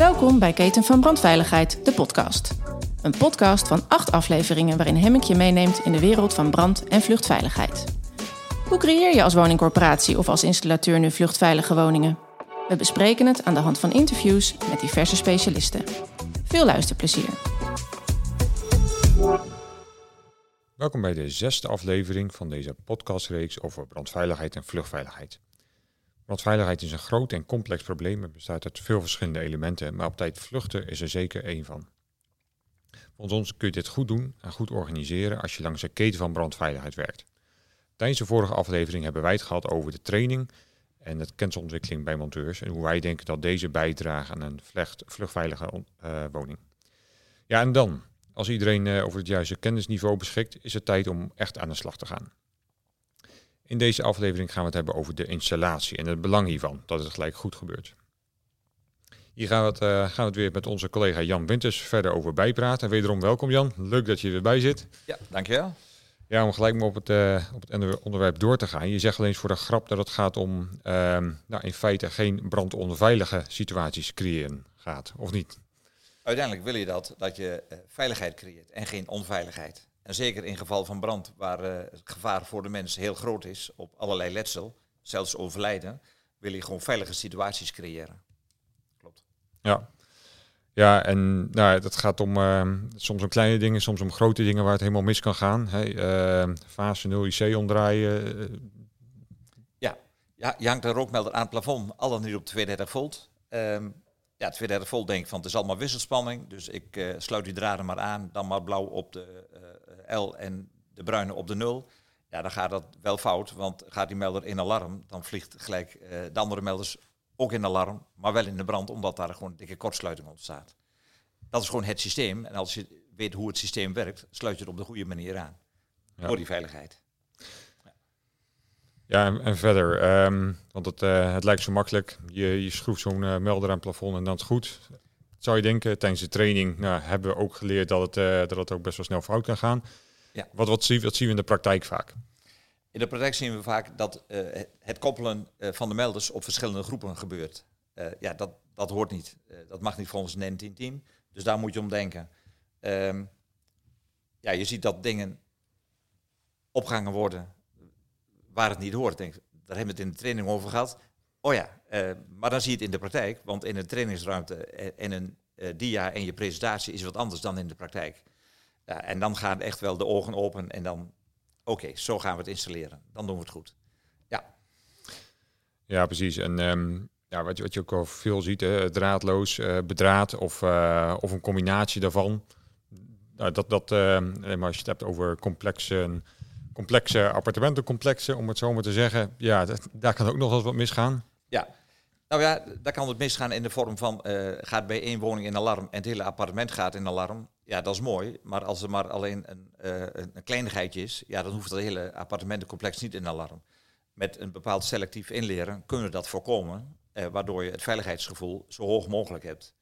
Welkom bij Keten van Brandveiligheid, de podcast. Een podcast van acht afleveringen waarin Hemmink je meeneemt in de wereld van brand- en vluchtveiligheid. Hoe creëer je als woningcorporatie of als installateur nu vluchtveilige woningen? We bespreken het aan de hand van interviews met diverse specialisten. Veel luisterplezier. Welkom bij de zesde aflevering van deze podcastreeks over brandveiligheid en vluchtveiligheid. Brandveiligheid is een groot en complex probleem. Het bestaat uit veel verschillende elementen, maar op tijd vluchten is er zeker één van. Volgens ons kun je dit goed doen en goed organiseren als je langs een keten van brandveiligheid werkt. Tijdens de vorige aflevering hebben wij het gehad over de training en het kennisontwikkeling bij monteurs en hoe wij denken dat deze bijdragen aan een vluchtveilige uh, woning. Ja, en dan, als iedereen uh, over het juiste kennisniveau beschikt, is het tijd om echt aan de slag te gaan. In deze aflevering gaan we het hebben over de installatie en het belang hiervan, dat het gelijk goed gebeurt. Hier gaan we, het, uh, gaan we het weer met onze collega Jan Winters verder over bijpraten. En wederom welkom Jan, leuk dat je er weer bij zit. Ja, dankjewel. Ja, om gelijk maar op het, uh, op het onderwerp door te gaan. Je zegt alleen eens voor de grap dat het gaat om uh, nou, in feite geen brandonveilige situaties creëren gaat, of niet? Uiteindelijk wil je dat, dat je uh, veiligheid creëert en geen onveiligheid. En zeker in geval van brand, waar uh, het gevaar voor de mens heel groot is, op allerlei letsel, zelfs overlijden, wil je gewoon veilige situaties creëren. Klopt. Ja. Ja, en nou, dat gaat om uh, soms om kleine dingen, soms om grote dingen waar het helemaal mis kan gaan. Hey, uh, fase 0 IC omdraaien. Ja. ja, je hangt een rookmelder aan het plafond, al dan niet op 32 volt. Um, ja, 32 volt denk ik van het is allemaal wisselspanning, dus ik uh, sluit die draden maar aan, dan maar blauw op de L en de bruine op de 0. Ja, dan gaat dat wel fout, want gaat die melder in alarm, dan vliegt gelijk de andere melders ook in alarm, maar wel in de brand, omdat daar gewoon een dikke kortsluiting ontstaat. Dat is gewoon het systeem. En als je weet hoe het systeem werkt, sluit je het op de goede manier aan. Ja. Voor die veiligheid. Ja, ja en, en, verder, um, want het, uh, het lijkt zo makkelijk. Je, je schroeft zo'n uh, melder aan het plafond en dan is het goed. Zou je denken, tijdens de training nou, hebben we ook geleerd dat het, uh, dat het ook best wel snel fout kan gaan. Ja. Wat, wat, zien, wat zien we in de praktijk vaak? In de praktijk zien we vaak dat uh, het koppelen uh, van de melders op verschillende groepen gebeurt. Uh, ja, dat, dat hoort niet. dat mag niet volgens een N10-team. Dus daar moet je om denken. Um, ja, je ziet dat dingen opgehangen worden waar het niet hoort. Denk, daar hebben we het in de training over gehad. Oh ja, maar dan zie je het in de praktijk. Want in een trainingsruimte en een dia en je presentatie is wat anders dan in de praktijk. Ja, en dan gaan echt wel de ogen open en dan oké, okay, zo gaan we het installeren. Dan doen we het goed. Ja. Ja, precies. En um, ja, wat, je, wat je ook al veel ziet, hè, draadloos, uh, bedraad of, uh, of een combinatie daarvan. Nou, dat, dat, uh, maar als je het hebt over complexe, complexe appartementencomplexen, om het zo maar te zeggen, ja, dat, daar kan ook nog wel wat misgaan. Ja, nou ja, daar kan het misgaan in de vorm van gaat bij één woning in alarm en het hele appartement gaat in alarm. Ja, dat is mooi. Maar als er maar alleen een, uh, een kleinigheidje is, ja, dan hoeft het hele appartementencomplex niet in alarm. Met een bepaald selectief inleren kunnen we dat voorkomen, uh, waardoor je het veiligheidsgevoel zo hoog mogelijk hebt.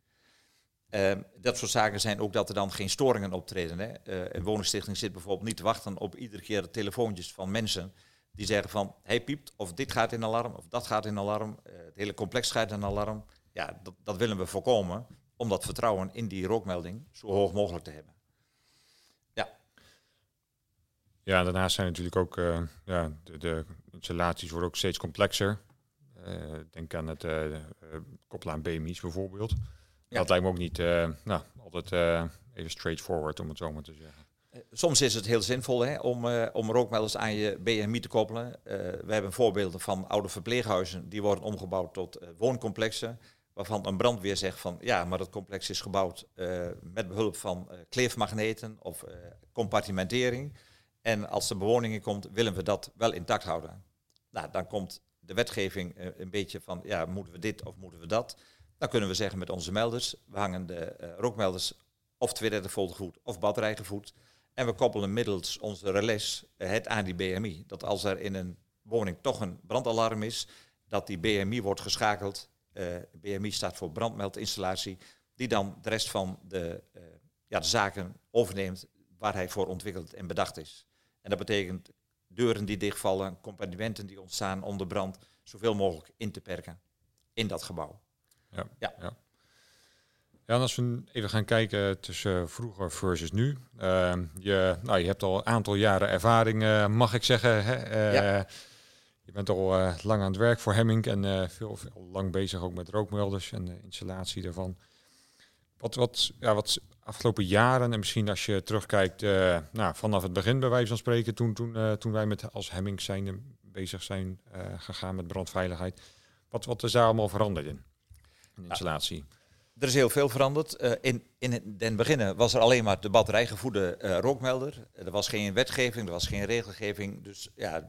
Uh, dat soort zaken zijn ook dat er dan geen storingen optreden. Hè. een woningstichting zit bijvoorbeeld niet te wachten op iedere keer de telefoontjes van mensen die zeggen van, hey piept, of dit gaat in alarm, of dat gaat in alarm, het hele complex gaat in alarm. Ja, dat, dat willen we voorkomen om dat vertrouwen in die rookmelding zo hoog mogelijk te hebben. Ja. Ja, daarnaast zijn natuurlijk ook uh, ja, de, de, installaties worden ook steeds complexer. Uh, denk aan het uh, koppelen aan BMI's bijvoorbeeld. Ja. Dat lijkt me ook niet nou, altijd even straightforward, om het zo maar te zeggen. Soms is het heel zinvol hè, om, om rookmelders aan je BMI te koppelen. we hebben voorbeelden van oude verpleeghuizen die worden omgebouwd tot wooncomplexen waarvan een brandweer zegt van ja, maar dat complex is gebouwd uh, met behulp van uh, kleefmagneten of uh, compartimentering. En als er bewoning komt, willen we dat wel intact houden. Nou, dan komt de wetgeving een beetje van ja, moeten we dit of moeten we dat? Dan kunnen we zeggen met onze melders, we hangen de rookmelders of 32 volt gevoed of batterijgevoed. En we koppelen middels onze relais het aan die BMI. Dat als er in een woning toch een brandalarm is, dat die BMI wordt geschakeld BMI staat voor brandmeldinstallatie, die dan de rest van de, uh, ja, de zaken overneemt waar hij voor ontwikkeld en bedacht is. En dat betekent deuren die dichtvallen, compartimenten die ontstaan onder brand, zoveel mogelijk in te perken in dat gebouw. Ja, ja. ja. Ja, en als we even gaan kijken tussen vroeger versus nu. Uh, je, nou, je hebt al een aantal jaren ervaring, uh, mag ik zeggen. Hè? Uh, ja. Je bent al lang aan het werk voor Hemming en veel, veel, lang bezig ook met rookmelders en de installatie daarvan. Wat, wat, ja, wat afgelopen jaren en misschien als je terugkijkt nou, vanaf het begin bij wijze van spreken, toen, toen, toen wij met als Hemming zijn bezig zijn gegaan met brandveiligheid. Wat, wat is daar allemaal veranderd in? in installatie? Er is heel veel veranderd. Uh, in, in den beginnen was er alleen maar de batterijgevoede uh, rookmelder. Er was geen wetgeving, er was geen regelgeving. Dus ja,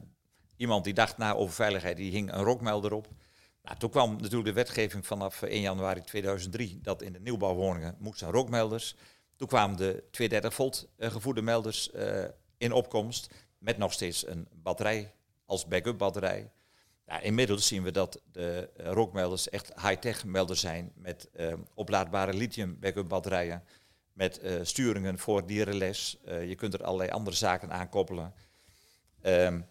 iemand die dacht na over veiligheid, die hing een rookmelder op. Nou, toen kwam natuurlijk de wetgeving vanaf 1 januari 2003 dat in de nieuwbouwwoningen moesten rookmelders. Toen kwamen de 230 volt uh, gevoede melders in opkomst met nog steeds een batterij als backup batterij. Ja, inmiddels zien we dat de rookmelders echt high-tech melders zijn met uh, oplaadbare lithium backup batterijen, met sturingen voor dierenles. je kunt er allerlei andere zaken aan koppelen. Um,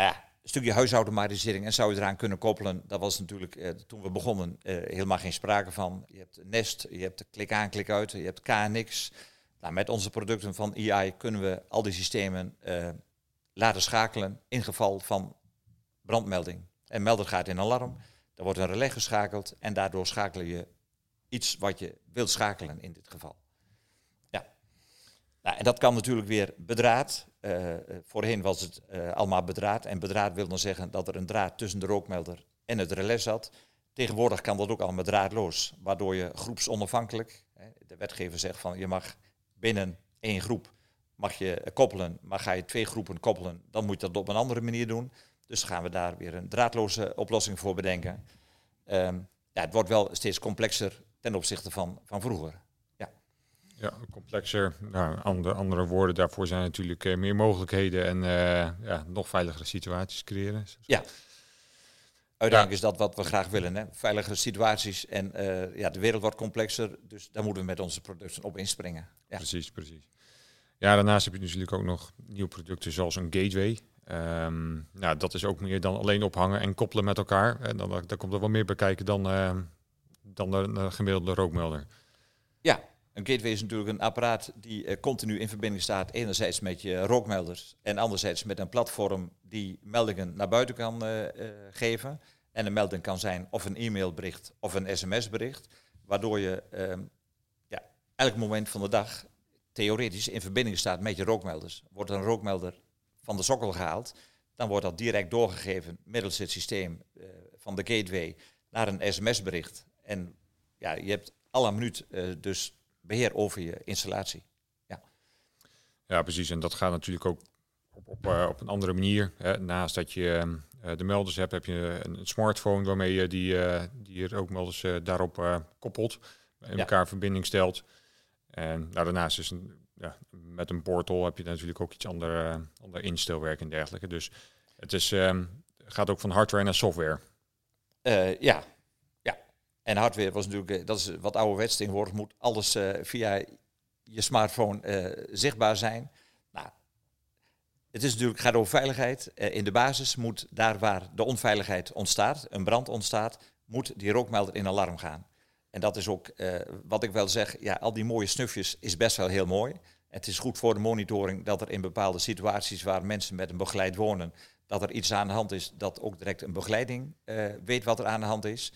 nou ja, een stukje huisautomatisering en zou je eraan kunnen koppelen. Dat was natuurlijk toen we begonnen helemaal geen sprake van. Je hebt Nest, je hebt klik aan, klik uit, je hebt KNX. Nou, met onze producten van EI kunnen we al die systemen laten schakelen in geval van brandmelding. En melder gaat in alarm, er wordt een relais geschakeld en daardoor schakel je iets wat je wilt schakelen in dit geval. Nou, en dat kan natuurlijk weer bedraad. Uh, voorheen was het uh, allemaal bedraad. En bedraad wil dan zeggen dat er een draad tussen de rookmelder en het relais zat. Tegenwoordig kan dat ook allemaal draadloos, waardoor je groepsonafhankelijk, de wetgever zegt van je mag binnen één groep mag je koppelen, maar ga je twee groepen koppelen, dan moet je dat op een andere manier doen. Dus gaan we daar weer een draadloze oplossing voor bedenken. Um, ja, het wordt wel steeds complexer ten opzichte van, van vroeger. Ja, complexer. Nou, andere, andere woorden daarvoor zijn natuurlijk uh, meer mogelijkheden en uh, ja, nog veiligere situaties creëren. Ja. Uiteindelijk ja. is dat wat we graag willen. Hè? Veiligere situaties en uh, ja, de wereld wordt complexer. Dus daar moeten we met onze producten op inspringen. Ja. Precies, precies. Ja, daarnaast heb je natuurlijk ook nog nieuwe producten zoals een gateway. Um, nou, dat is ook meer dan alleen ophangen en koppelen met elkaar. En dan, daar komt er wel meer bij kijken dan, uh, dan de, de, gemiddelde rookmelder. Ja, een gateway is natuurlijk een apparaat die uh, continu in verbinding staat. Enerzijds met je rookmelders en anderzijds met een platform die meldingen naar buiten kan uh, geven. En een melding kan zijn of een e-mailbericht of een sms-bericht. Waardoor je ehm, ja, elk moment van de dag theoretisch in verbinding staat met je rookmelders. Wordt een rookmelder van de sokkel gehaald, dan wordt dat direct doorgegeven middels het systeem van de gateway naar een sms-bericht. En ja, je hebt alle minuut dus beheer over je installatie. Ja. ja, precies. En dat gaat natuurlijk ook op, op, uh, op een andere manier. Hè. Naast dat je de melders hebt, heb je een, een smartphone waarmee je die, die rookmelders daarop koppelt, in ja. elkaar verbinding stelt. En nou, daarnaast is een, ja, met een portal heb je natuurlijk ook iets ander, ander instelwerk en dergelijke. Dus het is, um, gaat ook van hardware naar software. Uh, ja. En hardware was natuurlijk, eh, dat is wat ouderwets tegenwoordig, moet alles uh, via je smartphone zichtbaar zijn. Nou, het is natuurlijk, gaat over veiligheid. in de basis moet daar waar de onveiligheid ontstaat, een brand ontstaat, moet die rookmelder in alarm gaan. En dat is ook wat ik wel zeg, ja, al die mooie snufjes is best wel heel mooi. Het is goed voor de monitoring dat er in bepaalde situaties waar mensen met een begeleid wonen, dat er iets aan de hand is, dat ook direct een begeleiding weet wat er aan de hand is.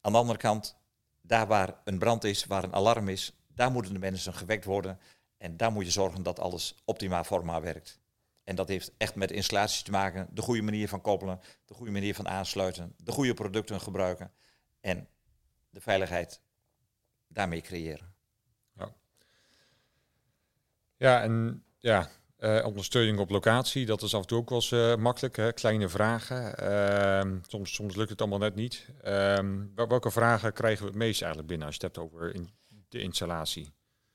Aan de andere kant, daar waar een brand is, waar een alarm is, daar moeten de mensen gewekt worden. En daar moet je zorgen dat alles optimaal formaal werkt. En dat heeft echt met installaties te maken, de goede manier van koppelen, de goede manier van aansluiten, de goede producten gebruiken en de veiligheid daarmee creëren. Ja, en ja, uh, ondersteuning op locatie, dat is af en toe ook wel uh, makkelijk. Hè? Kleine vragen. Uh, soms, soms lukt het allemaal net niet. Ehm, welke vragen krijgen we het meest eigenlijk binnen als je het hebt over in de installatie?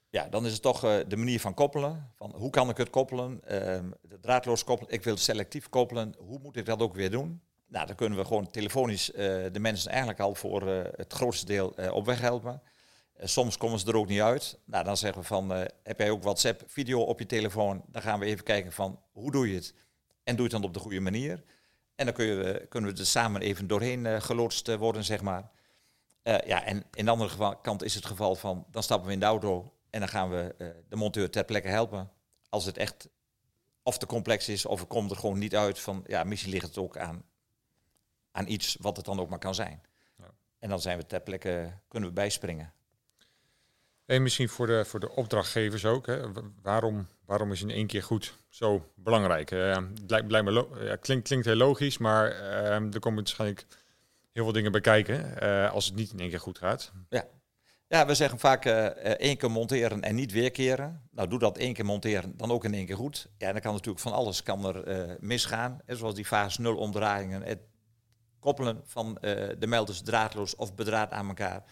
Ja, dan is het toch uh, de manier van koppelen. Van hoe kan ik het koppelen? Ehm, draadloos koppelen. Ik wil selectief koppelen. Hoe moet ik dat ook weer doen? Nou, dan kunnen we gewoon telefonisch de mensen eigenlijk al voor het grootste deel op weg helpen. Eh, soms komen ze er ook niet uit. Nou, dan zeggen we van, uh, heb jij ook WhatsApp video op je telefoon? Dan gaan we even kijken van, hoe doe je het? En doe je het dan op de goede manier? En dan kun je, kunnen we er samen even doorheen uh, geloodst worden, zeg maar. Uh, ja, en in de andere geval, kant is het geval van, dan stappen we in de auto en dan gaan we de monteur ter plekke helpen. Als het echt of te complex is of het komt er gewoon niet uit van, ja, misschien ligt het ook aan, aan iets wat het dan ook maar kan zijn. Ja. En dan zijn we ter plekke, kunnen we bijspringen. En misschien voor de, voor de opdrachtgevers ook. Hè. Waarom, waarom is in één keer goed zo belangrijk? Uh, blijkt, blijkt me ja, klinkt, klinkt heel logisch, maar uh, er komen waarschijnlijk heel veel dingen bij kijken uh, als het niet in één keer goed gaat. Ja, ja we zeggen vaak één keer monteren en niet weerkeren. Nou, doe dat één keer monteren, dan ook in één keer goed. Ja, dan kan natuurlijk van alles kan er misgaan. Zoals die fase 0 omdraaiingen, het koppelen van de melders draadloos of bedraad aan elkaar.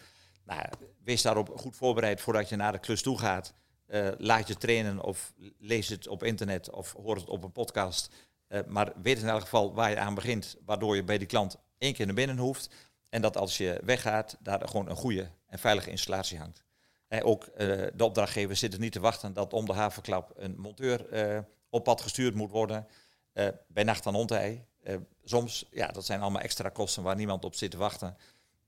Nou, wees daarop goed voorbereid voordat je naar de klus toe gaat. Uh, laat je trainen of lees het op internet of hoor het op een podcast. Uh, maar weet in elk geval waar je aan begint, waardoor je bij die klant één keer naar binnen hoeft. En dat als je weggaat, daar gewoon een goede en veilige installatie hangt. En ook uh, de opdrachtgever zit er niet te wachten dat om de havenklap een monteur op pad gestuurd moet worden. bij nacht aan ontij. soms, ja, dat zijn allemaal extra kosten waar niemand op zit te wachten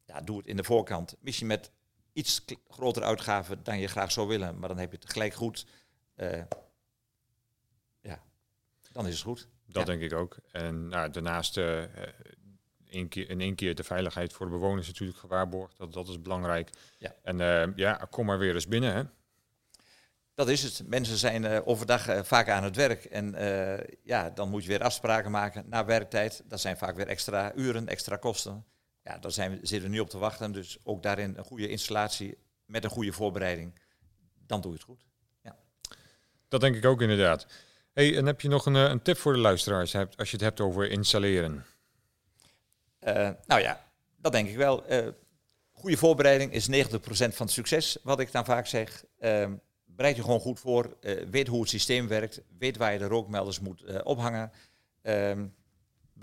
ja, doe het in de voorkant. Misschien met iets grotere uitgaven dan je graag zou willen, maar dan heb je het gelijk goed. Uh, ja, dan is het goed. Dat denk ik ook. En nou, daarnaast uh, in, keer, in één keer de veiligheid voor de bewoners natuurlijk gewaarborgd. Dat, dat is belangrijk. Ja. En uh, ja, kom maar weer eens binnen. Hè? Dat is het. Mensen zijn overdag vaak aan het werk. En ja, dan moet je weer afspraken maken na werktijd. Dat zijn vaak weer extra uren, extra kosten ja, daar zijn we, zitten we nu op te wachten. Dus ook daarin een goede installatie met een goede voorbereiding. Dan doe je het goed. Ja. Dat denk ik ook inderdaad. Hey, en heb je nog een, eh, een tip voor de luisteraars als je het hebt over installeren? Uh, nou ja, dat denk ik wel. Uh, goede voorbereiding is 90% van het succes, wat ik dan vaak zeg. Uh, bereid je gewoon goed voor, weet hoe het systeem werkt, weet waar je de rookmelders moet ophangen. Ehm,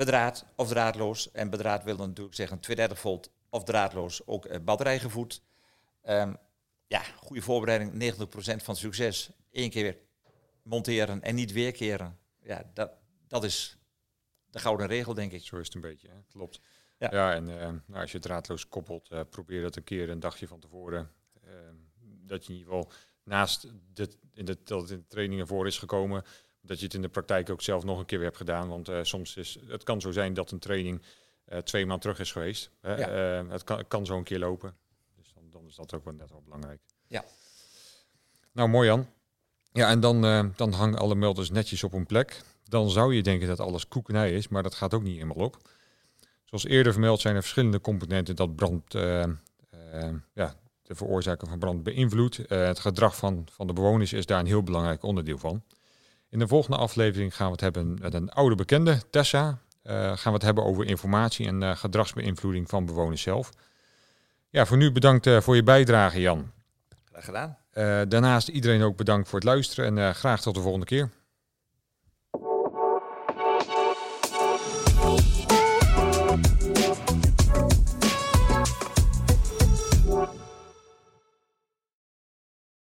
bedraad of draadloos. En bedraad wil dan natuurlijk zeggen 230 volt of draadloos, ook uh, batterijgevoed. Um, ja, goede voorbereiding, 90% van succes. Eén keer weer monteren en niet weerkeren. Ja, dat, dat is de gouden regel, denk ik. Zo is het een beetje, hè? klopt. Ja, ja en uh, nou, als je draadloos koppelt, uh, probeer dat een keer een dagje van tevoren. Ehm, dat je in ieder geval naast dit, in de, dat het in de trainingen voor is gekomen, dat je het in de praktijk ook zelf nog een keer weer hebt gedaan. Want uh, soms is het kan zo zijn dat een training uh, twee maanden terug is geweest. Ja. Uh, het kan, kan zo een keer lopen. Dus dan, dan, is dat ook wel net wel belangrijk. Ja. Nou, mooi Jan. Ja, en dan, dan hangen alle melders netjes op hun plek. Dan zou je denken dat alles koekenij is, maar dat gaat ook niet helemaal op. Zoals eerder vermeld zijn er verschillende componenten dat brand, ja, de veroorzaker van brand beïnvloedt. het gedrag van, van de bewoners is daar een heel belangrijk onderdeel van. In de volgende aflevering gaan we het hebben met een oude bekende, Tessa. Uh, gaan we het hebben over informatie en uh, gedragsbeïnvloeding van bewoners zelf. Ja, voor nu bedankt uh, voor je bijdrage, Jan. Graag gedaan. daarnaast iedereen ook bedankt voor het luisteren en graag tot de volgende keer.